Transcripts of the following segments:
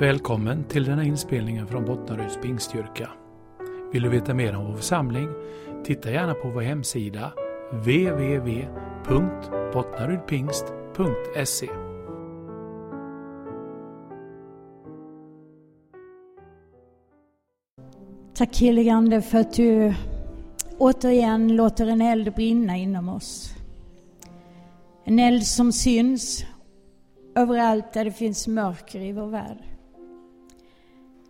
Välkommen till denna inspelning från Bottnaryds pingstkyrka. Vill du veta mer om vår församling? Titta gärna på vår hemsida www.bottnarydpingst.se Tack heligande för att du återigen låter en eld brinna inom oss. En eld som syns överallt där det finns mörker i vår värld.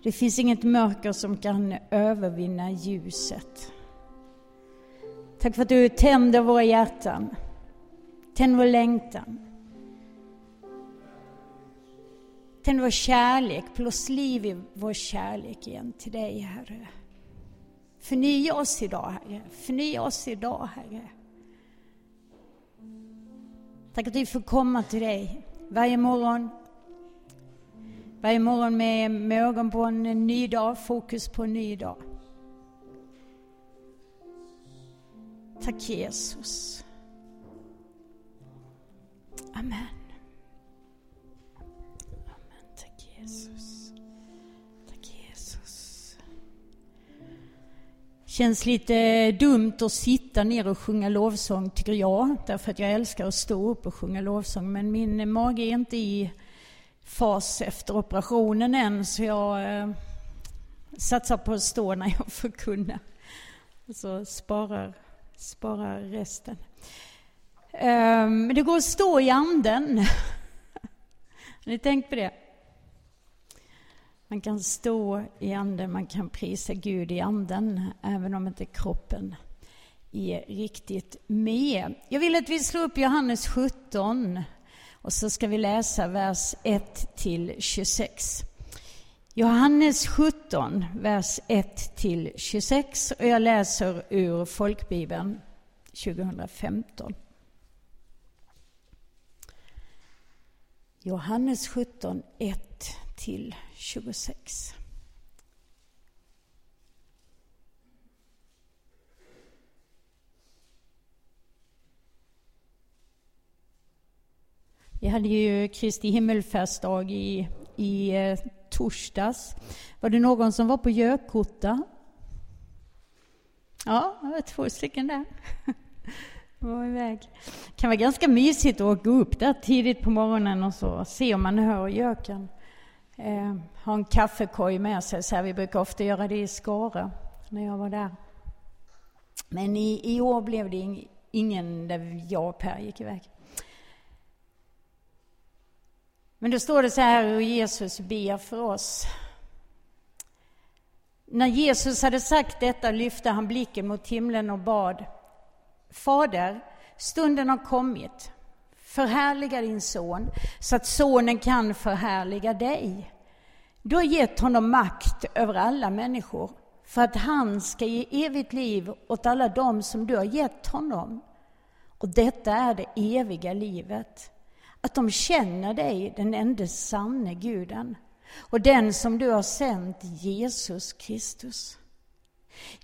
Det finns inget mörker som kan övervinna ljuset. Tack för att du tänder våra hjärtan. Tänd vår längtan. Tänd vår kärlek, blås liv i vår kärlek igen till dig, Herre. Förnya oss idag, Herre. Förnya oss idag, Herre. Tack att vi får komma till dig varje morgon. Varje morgon med, med ögon på en ny dag, fokus på en ny dag. Tack Jesus. Amen. Amen. Tack Jesus. Tack Jesus. Känns lite dumt att sitta ner och sjunga lovsång tycker jag, därför att jag älskar att stå upp och sjunga lovsång, men min mage är inte i fas efter operationen än, så jag eh, satsar på att stå när jag får kunna. Så sparar, sparar resten. Ehm, men um, det går att stå i anden. Har ni tänkt på det? Man kan stå i anden, man kan prisa Gud i anden, även om inte kroppen är riktigt med. Jag vill att vi slår upp Johannes 17 och så ska vi läsa vers 1 till 26. Johannes 17, vers 1 till 26 och jag läser ur Folkbibeln 2015. Johannes 17, 1 till 26. Vi hade ju Kristi himmelfärdsdag i, i eh, torsdags. Var det någon som var på Gökota? Ja, det var två stycken där. var iväg. Det kan vara ganska mysigt att gå upp där tidigt på morgonen och så se om man hör göken. Eh, ha en kaffekorg med sig. Så här, vi brukar ofta göra det i Skara när jag var där. Men i, i år blev det ingen där jag och Per gick iväg. Men då står det så här hur Jesus ber för oss. När Jesus hade sagt detta lyfte han blicken mot himlen och bad. Fader, stunden har kommit. Förhärliga din son, så att sonen kan förhärliga dig. Du har gett honom makt över alla människor, för att han ska ge evigt liv åt alla dem som du har gett honom. Och detta är det eviga livet att de känner dig, den enda sanne guden och den som du har sänt, Jesus Kristus.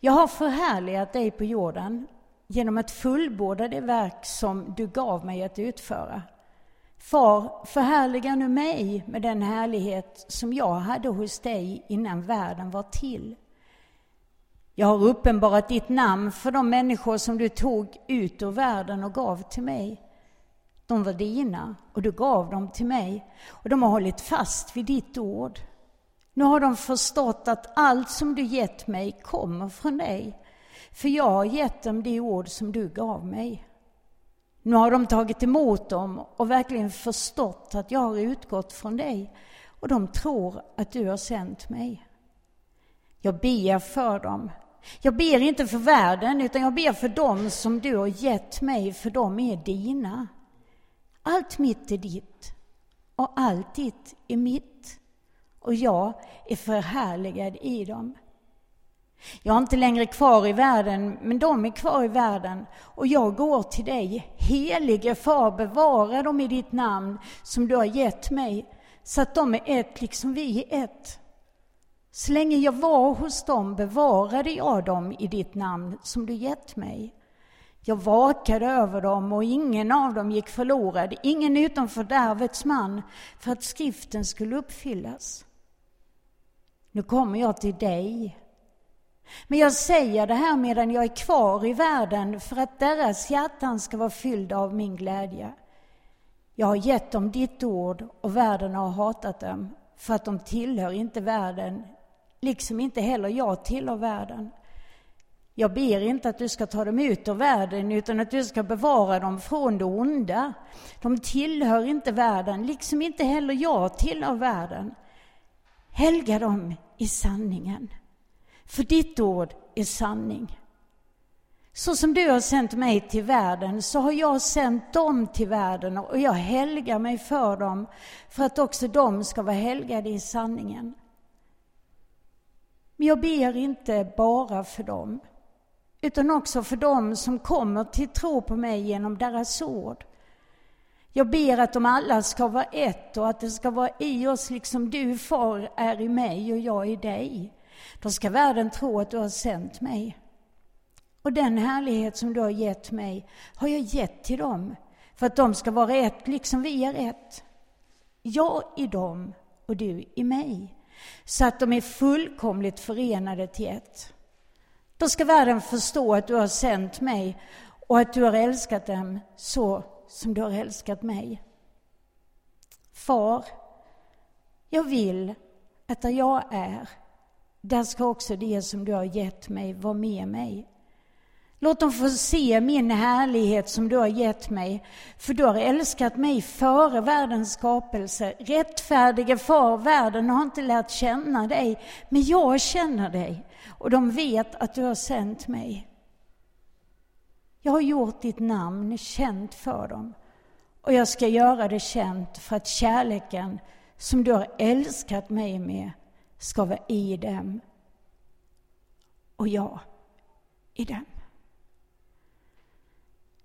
Jag har förhärligat dig på jorden genom att fullborda det verk som du gav mig att utföra. Far, förhärliga nu mig med den härlighet som jag hade hos dig innan världen var till. Jag har uppenbarat ditt namn för de människor som du tog ut ur världen och gav till mig. De var dina och du gav dem till mig och de har hållit fast vid ditt ord. Nu har de förstått att allt som du gett mig kommer från dig, för jag har gett dem det ord som du gav mig. Nu har de tagit emot dem och verkligen förstått att jag har utgått från dig och de tror att du har sänt mig. Jag ber för dem. Jag ber inte för världen, utan jag ber för dem som du har gett mig, för de är dina. Allt mitt är ditt och allt ditt är mitt och jag är förhärligad i dem. Jag är inte längre kvar i världen, men de är kvar i världen och jag går till dig. Helige Far, bevara dem i ditt namn som du har gett mig, så att de är ett liksom vi är ett. Så länge jag var hos dem bevarade jag dem i ditt namn som du gett mig. Jag vakade över dem och ingen av dem gick förlorad, ingen utom fördärvets man, för att skriften skulle uppfyllas. nu kommer jag till dig. Men jag säger det här medan jag är kvar i världen för att deras hjärtan ska vara fyllda av min glädje. Jag har gett dem ditt ord och världen har hatat dem för att de tillhör inte världen, liksom inte heller jag tillhör världen. Jag ber inte att du ska ta dem ut ur världen, utan att du ska bevara dem från det onda. De tillhör inte världen, liksom inte heller jag tillhör världen. Helga dem i sanningen. För ditt ord är sanning. Så som du har sänt mig till världen så har jag sänt dem till världen och jag helgar mig för dem för att också de ska vara helgade i sanningen. Men jag ber inte bara för dem utan också för dem som kommer till tro på mig genom deras ord. Jag ber att de alla ska vara ett och att det ska vara i oss liksom du, Far, är i mig och jag i dig. Då ska världen tro att du har sänt mig. Och den härlighet som du har gett mig har jag gett till dem för att de ska vara ett liksom vi är ett. Jag i dem och du i mig. Så att de är fullkomligt förenade till ett. Då ska världen förstå att du har sänt mig och att du har älskat dem så som du har älskat mig. Far, jag vill att där jag är, där ska också det som du har gett mig vara med mig. Låt dem få se min härlighet som du har gett mig, för du har älskat mig före världens skapelse. Rättfärdige far, världen har inte lärt känna dig, men jag känner dig och de vet att du har sänt mig. Jag har gjort ditt namn känt för dem och jag ska göra det känt för att kärleken som du har älskat mig med ska vara i dem och jag i dem.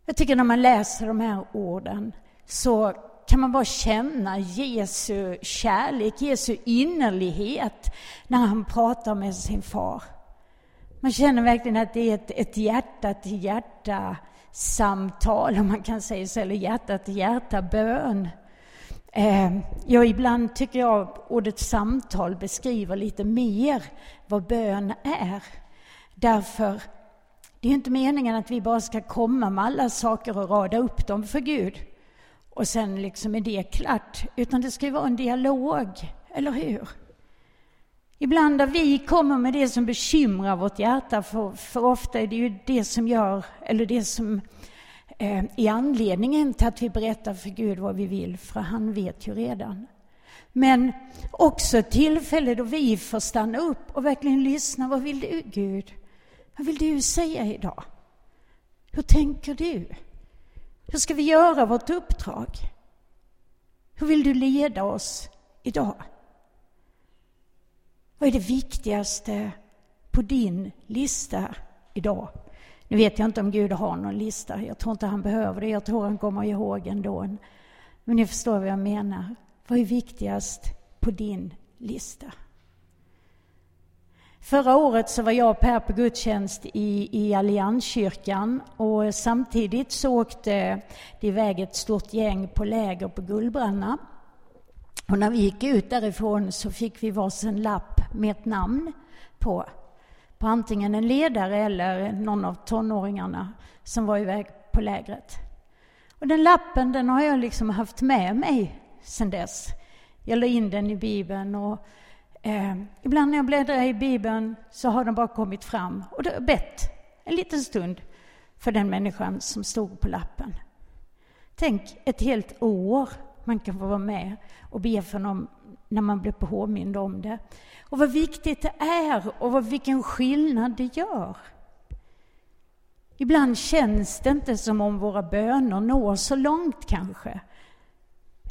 Jag tycker när man läser de här orden så kan man bara känna Jesu kärlek, Jesu innerlighet när han pratar med sin far. Man känner verkligen att det är ett, ett hjärta till hjärta samtal, om man kan säga så, eller hjärta till hjärta bön. Eh, ja, ibland tycker jag ordet samtal beskriver lite mer vad bön är. Därför, det är inte meningen att vi bara ska komma med alla saker och rada upp dem för Gud och sen liksom är det klart, utan det ska ju vara en dialog, eller hur? Ibland när vi kommer med det som bekymrar vårt hjärta, för, för ofta är det ju det som gör, eller det som eh, är anledningen till att vi berättar för Gud vad vi vill, för han vet ju redan. Men också ett tillfälle då vi får stanna upp och verkligen lyssna. Vad vill du, Gud? Vad vill du säga idag? Hur tänker du? Hur ska vi göra vårt uppdrag? Hur vill du leda oss idag? Vad är det viktigaste på din lista idag? Nu vet jag inte om Gud har någon lista. Jag tror inte han behöver det. Jag tror han kommer ihåg ändå. Men ni förstår vad jag menar. Vad är viktigast på din lista? Förra året så var jag och Per på gudstjänst i, i Allianskyrkan och samtidigt så åkte det iväg ett stort gäng på läger på Gullbranna. Och när vi gick ut därifrån så fick vi varsin lapp med ett namn på. På antingen en ledare eller någon av tonåringarna som var iväg på lägret. Och den lappen den har jag liksom haft med mig sedan dess. Jag la in den i Bibeln och eh, ibland när jag bläddrar i Bibeln så har de bara kommit fram och då bett en liten stund för den människan som stod på lappen. Tänk ett helt år man kan få vara med och be för någon när man blir påmind om det. Och vad viktigt det är och vad, vilken skillnad det gör. Ibland känns det inte som om våra böner når så långt kanske.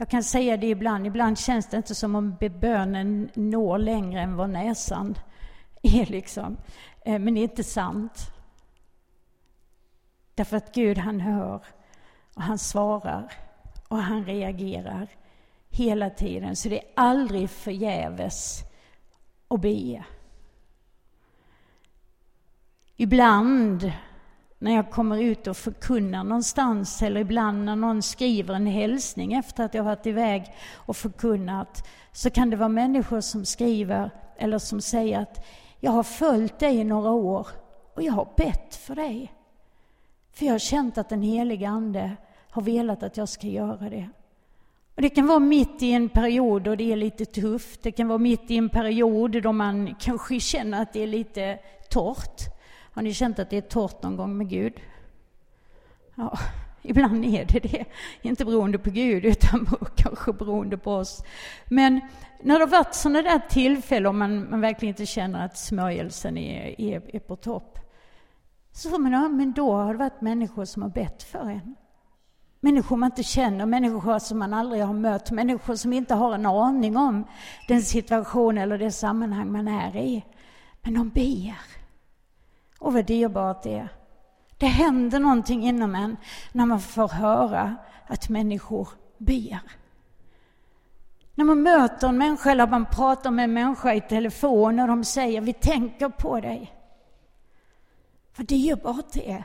Jag kan säga det ibland, ibland känns det inte som om bönen når längre än vad näsan är liksom. Eh, men det är inte sant. Därför att Gud han hör och han svarar och han reagerar hela tiden. Så det är aldrig förgäves att be. Ibland när jag kommer ut och förkunnar någonstans eller ibland när någon skriver en hälsning efter att jag varit iväg och förkunnat så kan det vara människor som skriver eller som säger att jag har följt dig i några år och jag har bett för dig. För jag har känt att den helige Ande har velat att jag ska göra det. Och det kan vara mitt i en period då det är lite tufft. Det kan vara mitt i en period då man kanske känner att det är lite torrt. Har ni känt att det är torrt någon gång med Gud? Ja, ibland är det det. Inte beroende på Gud, utan kanske beroende på oss. Men när det har varit sådana där tillfällen och man, man verkligen inte känner att smörjelsen är, är, är på topp, så får man, ja, men då har det varit människor som har bett för en. Människor man inte känner, människor som man aldrig har mött, människor som inte har en aning om den situation eller det sammanhang man är i. Men de ber. Och vad dyrbart det är. Det händer någonting inom en när man får höra att människor ber. När man möter en människa eller man pratar med en människa i telefon och de säger vi tänker på dig. Vad dyrbart det är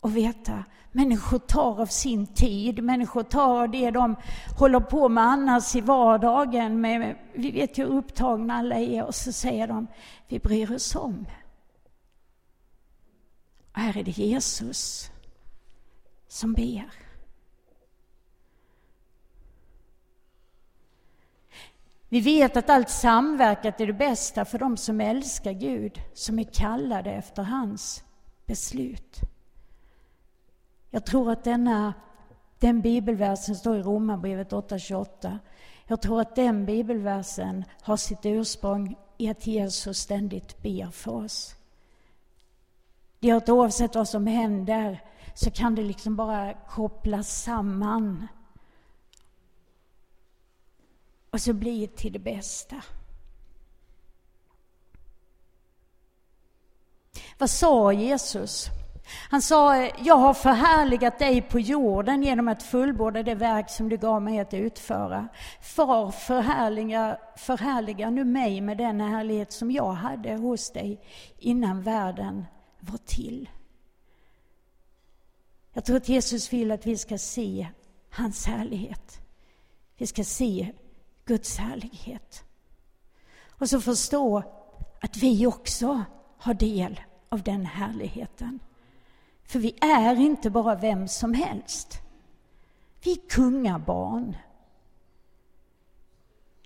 att veta. Människor tar av sin tid, människor tar av det de håller på med annars i vardagen. Med, vi vet ju hur upptagna alla är och så säger de, vi bryr oss om. Och här är det Jesus som ber. Vi vet att allt samverkat är det bästa för dem som älskar Gud, som är kallade efter hans beslut. Jag tror att denna, den bibelversen står i Romarbrevet 8.28. Jag tror att den bibelversen har sitt ursprung i att Jesus ständigt ber för oss. Det är att oavsett vad som händer så kan det liksom bara kopplas samman. Och så blir det till det bästa. Vad sa Jesus? Han sa, jag har förhärligat dig på jorden genom att fullborda det verk som du gav mig att utföra. Far, förhärliga, förhärliga nu mig med den härlighet som jag hade hos dig innan världen var till. Jag tror att Jesus vill att vi ska se hans härlighet. Vi ska se Guds härlighet. Och så förstå att vi också har del av den härligheten. För vi är inte bara vem som helst. Vi är kungabarn.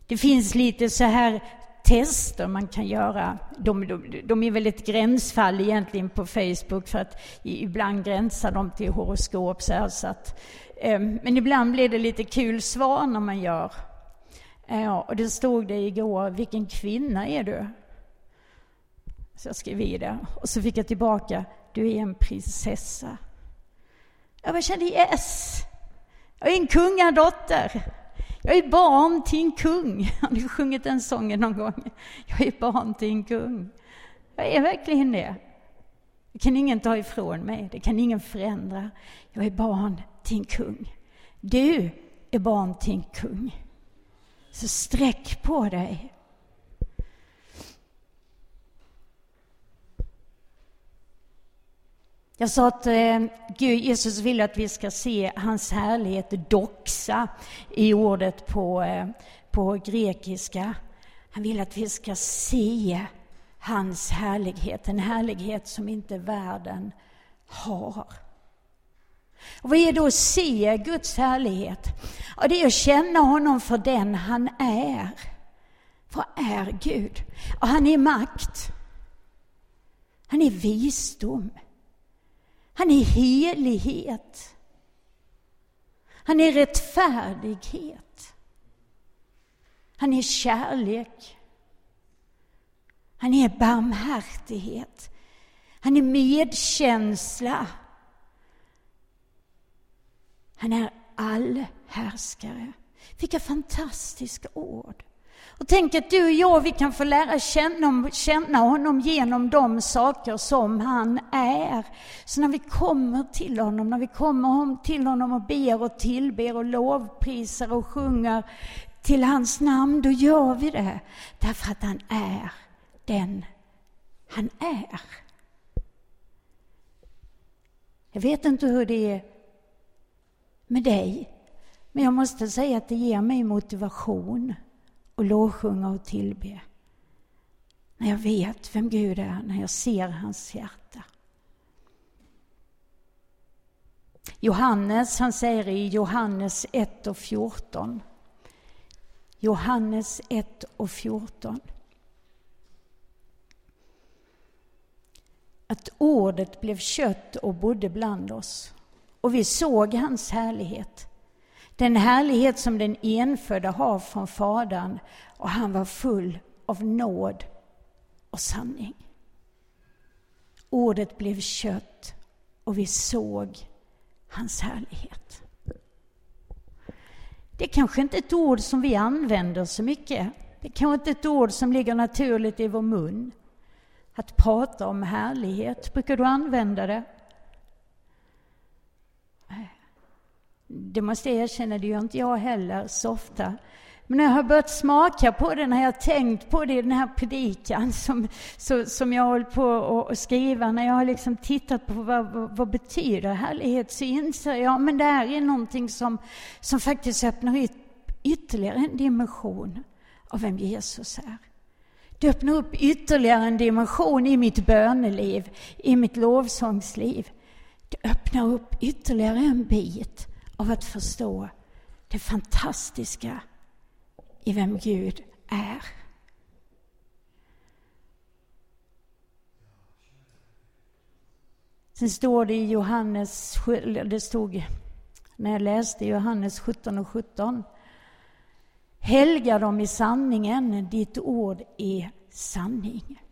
Det finns lite så här tester man kan göra. De, de, de är väl ett gränsfall egentligen på Facebook för att ibland gränsar de till horoskop. Så, här, så att, eh, men ibland blir det lite kul svar när man gör. Eh, och det stod det igår, vilken kvinna är du? Så jag skrev i det. Och så fick jag tillbaka, du är en prinsessa. Jag bara kände yes! Jag är en kungadotter. Jag är barn till en kung. Har ni sjungit den sången någon gång? Jag är barn till en kung. Jag är verkligen det. Det kan ingen ta ifrån mig, det kan ingen förändra. Jag är barn till en kung. Du är barn till en kung. Så sträck på dig Jag sa att eh, Gud, Jesus vill att vi ska se hans härlighet doxa i ordet på, eh, på grekiska. Han vill att vi ska se hans härlighet, en härlighet som inte världen har. Och vad är då att se Guds härlighet? Ja, det är att känna honom för den han är. Vad är Gud? Och han är makt. Han är visdom. Han är helighet. Han är rättfärdighet. Han är kärlek. Han är barmhärtighet. Han är medkänsla. Han är allhärskare. Vilka fantastiska ord. Och tänk att du och jag, vi kan få lära känna, känna honom genom de saker som han är. Så när vi kommer till honom, när vi kommer till honom och ber och tillber och lovprisar och sjunger till hans namn, då gör vi det. Därför att han är den han är. Jag vet inte hur det är med dig, men jag måste säga att det ger mig motivation och lovsjunga och tillbe. När jag vet vem Gud är, när jag ser hans hjärta. Johannes, han säger i Johannes 1 och 14. Johannes 1 och 14. Att ordet blev kött och bodde bland oss. Och vi såg hans härlighet. Den härlighet som den enfödde har från Fadern och han var full av nåd och sanning. Ordet blev kött och vi såg hans härlighet. Det är kanske inte ett ord som vi använder så mycket. Det är kanske inte ett ord som ligger naturligt i vår mun. Att prata om härlighet, brukar du använda det? Det måste jag erkänna, det gör inte jag heller så ofta. Men när jag har börjat smaka på det, när jag har tänkt på det i den här predikan som, så, som jag håller på att skriva, när jag har liksom tittat på vad, vad, vad betyder härlighet, så inser jag men det här är någonting som, som faktiskt öppnar yt, ytterligare en dimension av vem Jesus är. Det öppnar upp ytterligare en dimension i mitt böneliv, i mitt lovsångsliv. Det öppnar upp ytterligare en bit av att förstå det fantastiska i vem Gud är. Sen står det i Johannes, det stod när jag läste Johannes 17 och 17. Helga dem i sanningen, ditt ord är sanning.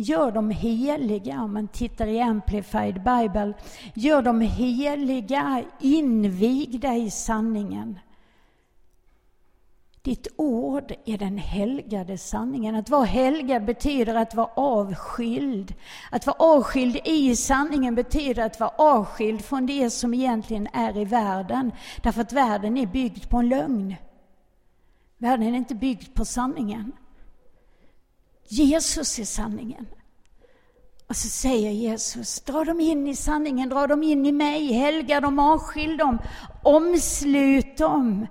Gör dem heliga, om man tittar i Amplified Bible. Gör dem heliga, invigda i sanningen. Ditt ord är den helgade sanningen. Att vara helgad betyder att vara avskild. Att vara avskild i sanningen betyder att vara avskild från det som egentligen är i världen. Därför att världen är byggd på en lögn. Världen är inte byggd på sanningen. Jesus är sanningen. Och så säger Jesus, dra dem in i sanningen, dra dem in i mig, helga dem, avskilj dem, omslut dem.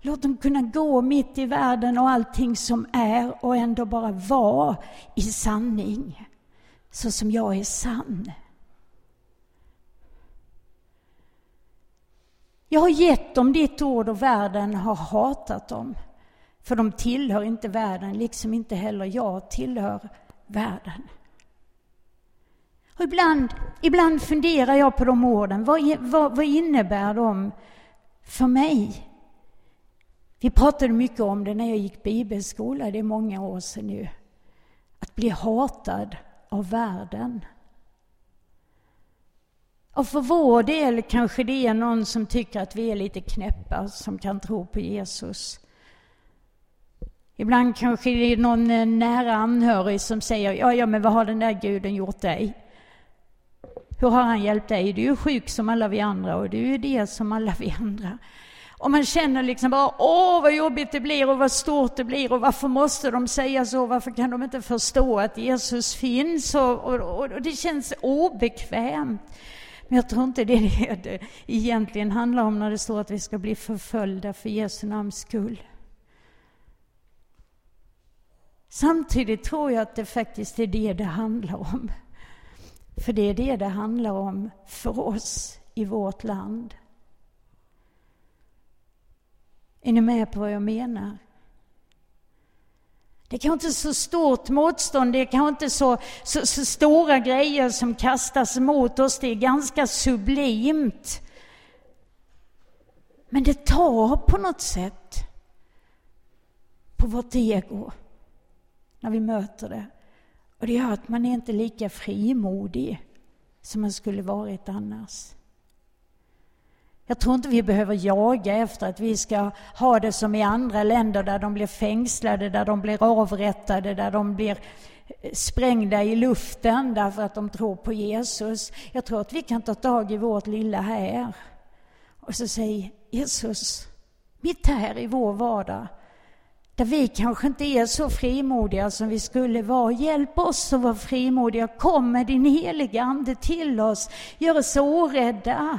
Låt dem kunna gå mitt i världen och allting som är och ändå bara vara i sanning, så som jag är sann. Jag har gett dem ditt ord och världen har hatat dem. För de tillhör inte världen, liksom inte heller jag tillhör världen. Och ibland, ibland funderar jag på de orden. Vad, vad, vad innebär de för mig? Vi pratade mycket om det när jag gick bibelskola, det är många år sedan nu. Att bli hatad av världen. Och för vår del kanske det är någon som tycker att vi är lite knäppa, som kan tro på Jesus. Ibland kanske det är någon eh, nära anhörig som säger, ja, ja, men vad har den där guden gjort dig? Hur har han hjälpt dig? Du är ju sjuk som alla vi andra och du är det som alla vi andra. Och man känner liksom bara, åh vad jobbigt det blir och vad stort det blir och varför måste de säga så? Varför kan de inte förstå att Jesus finns? Och, och, och det känns obekvämt. Men jag tror inte det är det det egentligen handlar om när det står att vi ska bli förföljda för Jesu namns skull. Samtidigt tror jag att det faktiskt är det det handlar om. För det är det det handlar om för oss i vårt land. Är ni med på vad jag menar? Det är kanske inte så stort motstånd, det är kanske inte så, så, så, stora grejer som kastas mot oss, det är ganska sublimt. Men det tar på något sätt på vårt ego när vi möter det. Och det gör att man är inte lika frimodig som man skulle varit annars. Jag tror inte vi behöver jaga efter att vi ska ha det som i andra länder där de blir fängslade, där de blir avrättade, där de blir sprängda i luften därför att de tror på Jesus. Jag tror att vi kan ta tag i vårt lilla här och så säga Jesus, mitt här i vår vardag, där vi kanske inte är så frimodiga som vi skulle vara. Hjälp oss att vara frimodiga. Kom med din heliga Ande till oss. Gör oss orädda.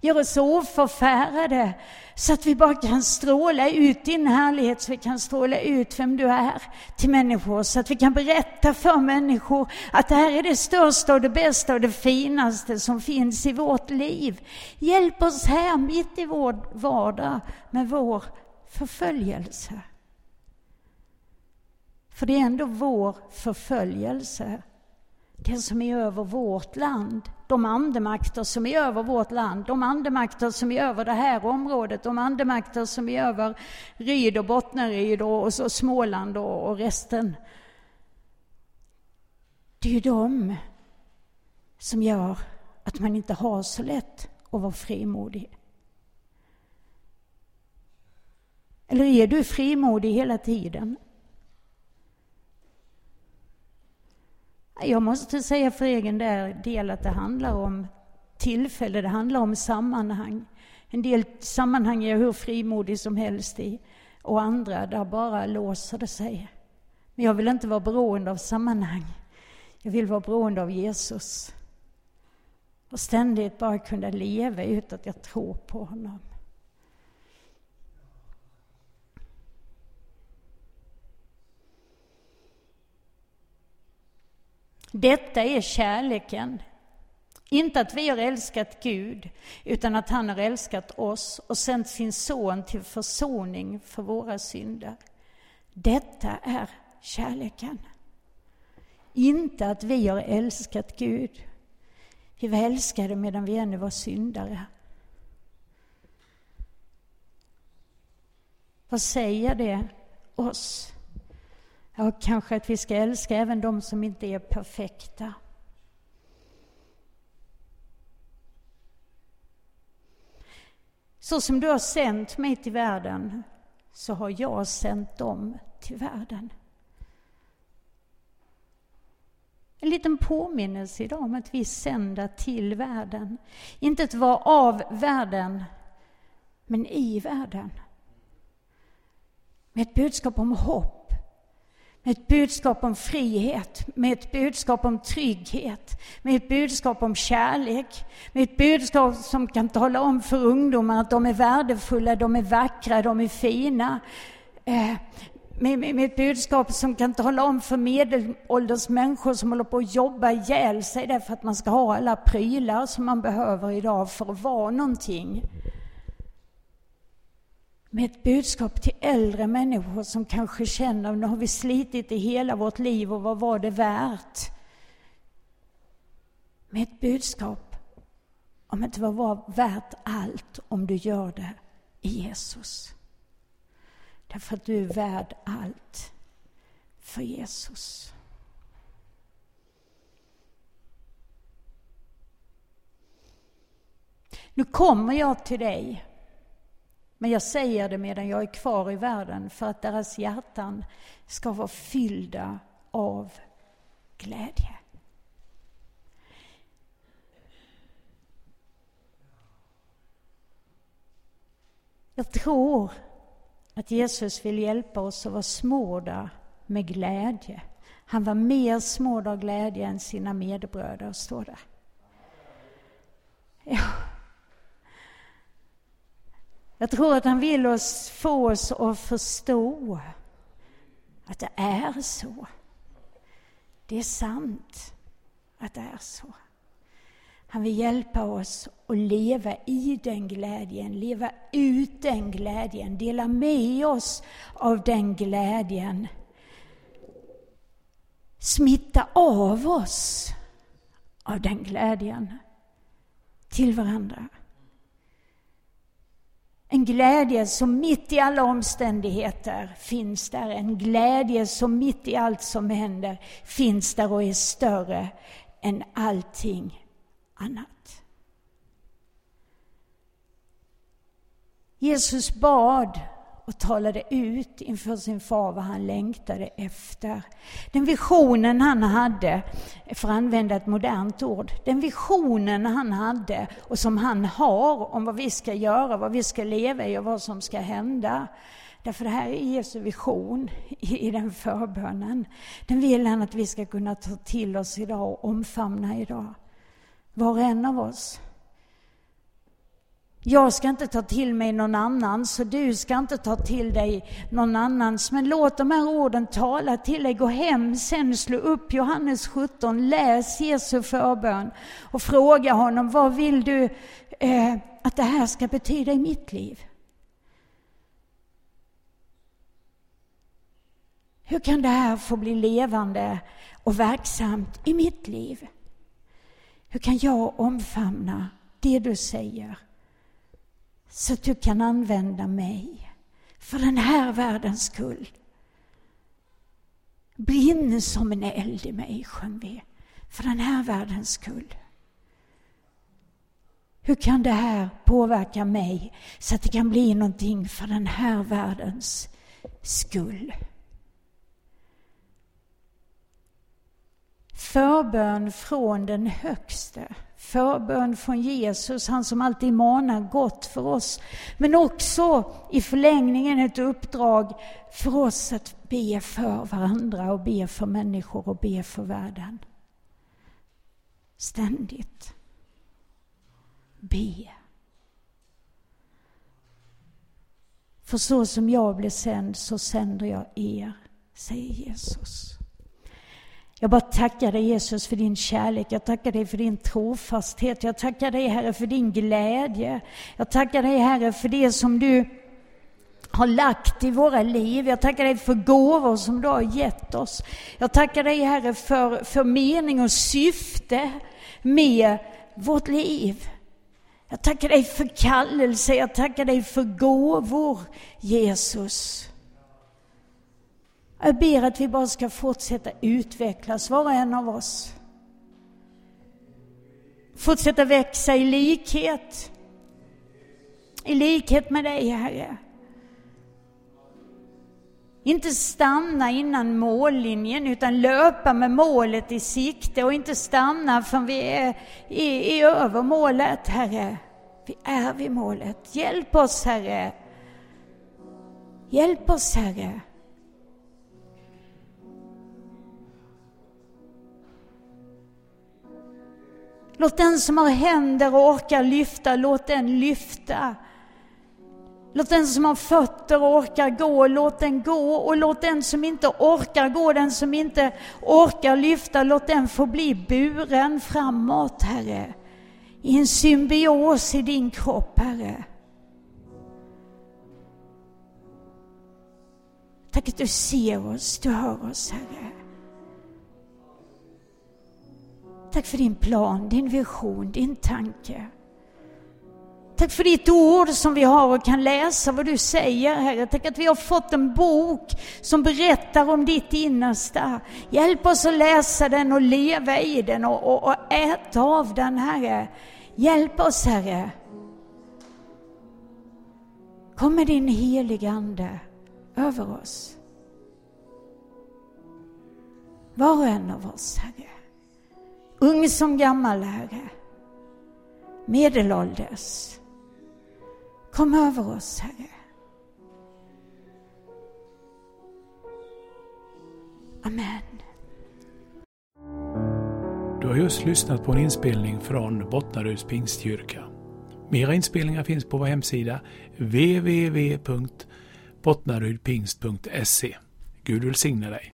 Gör oss oförfärade så att vi bara kan stråla ut din härlighet, så vi kan stråla ut vem du är till människor, så att vi kan berätta för människor att det här är det största och det bästa och det finaste som finns i vårt liv. Hjälp oss här mitt i vår vardag med vår förföljelse. För det är ändå vår förföljelse det som är över vårt land, de andemakter som är över vårt land, de andemakter som är över det här området, de andemakter som är över Ryd och Bottnaryd och, och så Småland och, och resten. Det är ju de som gör att man inte har så lätt att vara frimodig. Eller är du frimodig hela tiden? Jag måste säga för egen del att det handlar om tillfälle, det handlar om sammanhang. En del sammanhang är jag hur frimodig som helst i och andra där bara låser det sig. Men jag vill inte vara beroende av sammanhang. Jag vill vara beroende av Jesus. Och ständigt bara kunna leva ut att jag tror på honom. Detta är kärleken. Inte att vi har älskat Gud, utan att han har älskat oss och sänt sin son till försoning för våra synder. Detta är kärleken. Inte att vi har älskat Gud. Vi var älskade medan vi ännu var syndare. Vad säger det oss? Ja, kanske att vi ska älska även de som inte är perfekta. Så som du har sänt mig till världen, så har jag sänt dem till världen. En liten påminnelse idag om att vi är sända till världen. Inte att vara av världen, men i världen. Med ett budskap om hopp med ett budskap om frihet, med ett budskap om trygghet, med ett budskap om kärlek, med ett budskap som kan tala om för ungdomar att de är värdefulla, de är vackra, de är fina. Eh, med, med, med, ett budskap som kan tala om för medelålders människor som håller på att jobba ihjäl sig därför att man ska ha alla prylar som man behöver idag för att vara någonting med ett budskap till äldre människor som kanske känner nu har vi slitit i hela vårt liv och vad var det värt? Med ett budskap om att det var värt allt om du gör det i Jesus. Därför att du är värd allt för Jesus. Nu kommer jag till dig men jag säger det medan jag är kvar i världen för att deras hjärtan ska vara fyllda av glädje. Jag tror att Jesus vill hjälpa oss att vara smorda med glädje. Han var mer smord av glädje än sina medbröder, står det. Ja. Jag tror att han vill oss, få oss att förstå att det är så. Det är sant att det är så. Han vill hjälpa oss att leva i den glädjen, leva ut den glädjen, dela med oss av den glädjen. Smitta av oss av den glädjen till varandra. En glädje som mitt i alla omständigheter finns där. En glädje som mitt i allt som händer finns där och är större än allting annat. Jesus bad och talade ut inför sin far vad han längtade efter. Den visionen han hade, för att använda ett modernt ord, den visionen han hade och som han har om vad vi ska göra, vad vi ska leva i och vad som ska hända. Därför det här är Jesu vision i den förbönen. Den vill han att vi ska kunna ta till oss idag och omfamna idag. Var och en av oss. Jag ska inte ta till mig någon annans och du ska inte ta till dig någon annans. Men låt de här orden tala till dig. Gå hem sen, slå upp Johannes 17, läs Jesu förbön och fråga honom, vad vill du eh, att det här ska betyda i mitt liv? Hur kan det här få bli levande och verksamt i mitt liv? Hur kan jag omfamna det du säger? Så att du kan använda mig för den här världens skull. Brinn som en eld i mig, sjöng vi, för den här världens skull. Hur kan det här påverka mig så att det kan bli någonting för den här världens skull? Förbön från den högste. Förbön från Jesus, han som alltid manar gott för oss. Men också i förlängningen ett uppdrag för oss att be för varandra och be för människor och be för världen. Ständigt. Be. För så som jag blev sänd så sänder jag er, säger Jesus. Jag bara tackar dig Jesus för din kärlek, jag tackar dig för din trofasthet, jag tackar dig Herre för din glädje. Jag tackar dig Herre för det som du har lagt i våra liv. Jag tackar dig för gåvor som du har gett oss. Jag tackar dig Herre för, för mening och syfte med vårt liv. Jag tackar dig för kallelse, jag tackar dig för gåvor Jesus. Jag ber att vi bara ska fortsätta utvecklas, var och en av oss. Fortsätta växa i likhet. I likhet med dig, Herre. Inte stanna innan mållinjen utan löpa med målet i sikte och inte stanna förrän vi är är, är över målet, Herre. Vi är vid målet. Hjälp oss, Herre. Hjälp oss, Herre. Låt den som har händer och orkar lyfta, låt den lyfta. Låt den som har fötter och orkar gå, låt den gå. Och låt den som inte orkar gå, den som inte orkar lyfta, låt den få bli buren framåt, Herre. I en symbios i din kropp, Herre. Tack att du ser oss, du hör oss, Herre. Tack för din plan, din vision, din tanke. Tack för ditt ord som vi har och kan läsa vad du säger, Herre. Tack att vi har fått en bok som berättar om ditt innersta. Hjälp oss att läsa den och leva i den och, och, och äta av den, Herre. Hjälp oss, Herre. Kom med din heliga Ande över oss. Var och en av oss, Herre. Ung som gammal, Herre. Medelålders. Kom över oss, Herre. Amen. Du har just lyssnat på en inspelning från Bottnaryds pingstkyrka. Mera inspelningar finns på vår hemsida www.bottnarydpingst.se. Gud välsigne dig.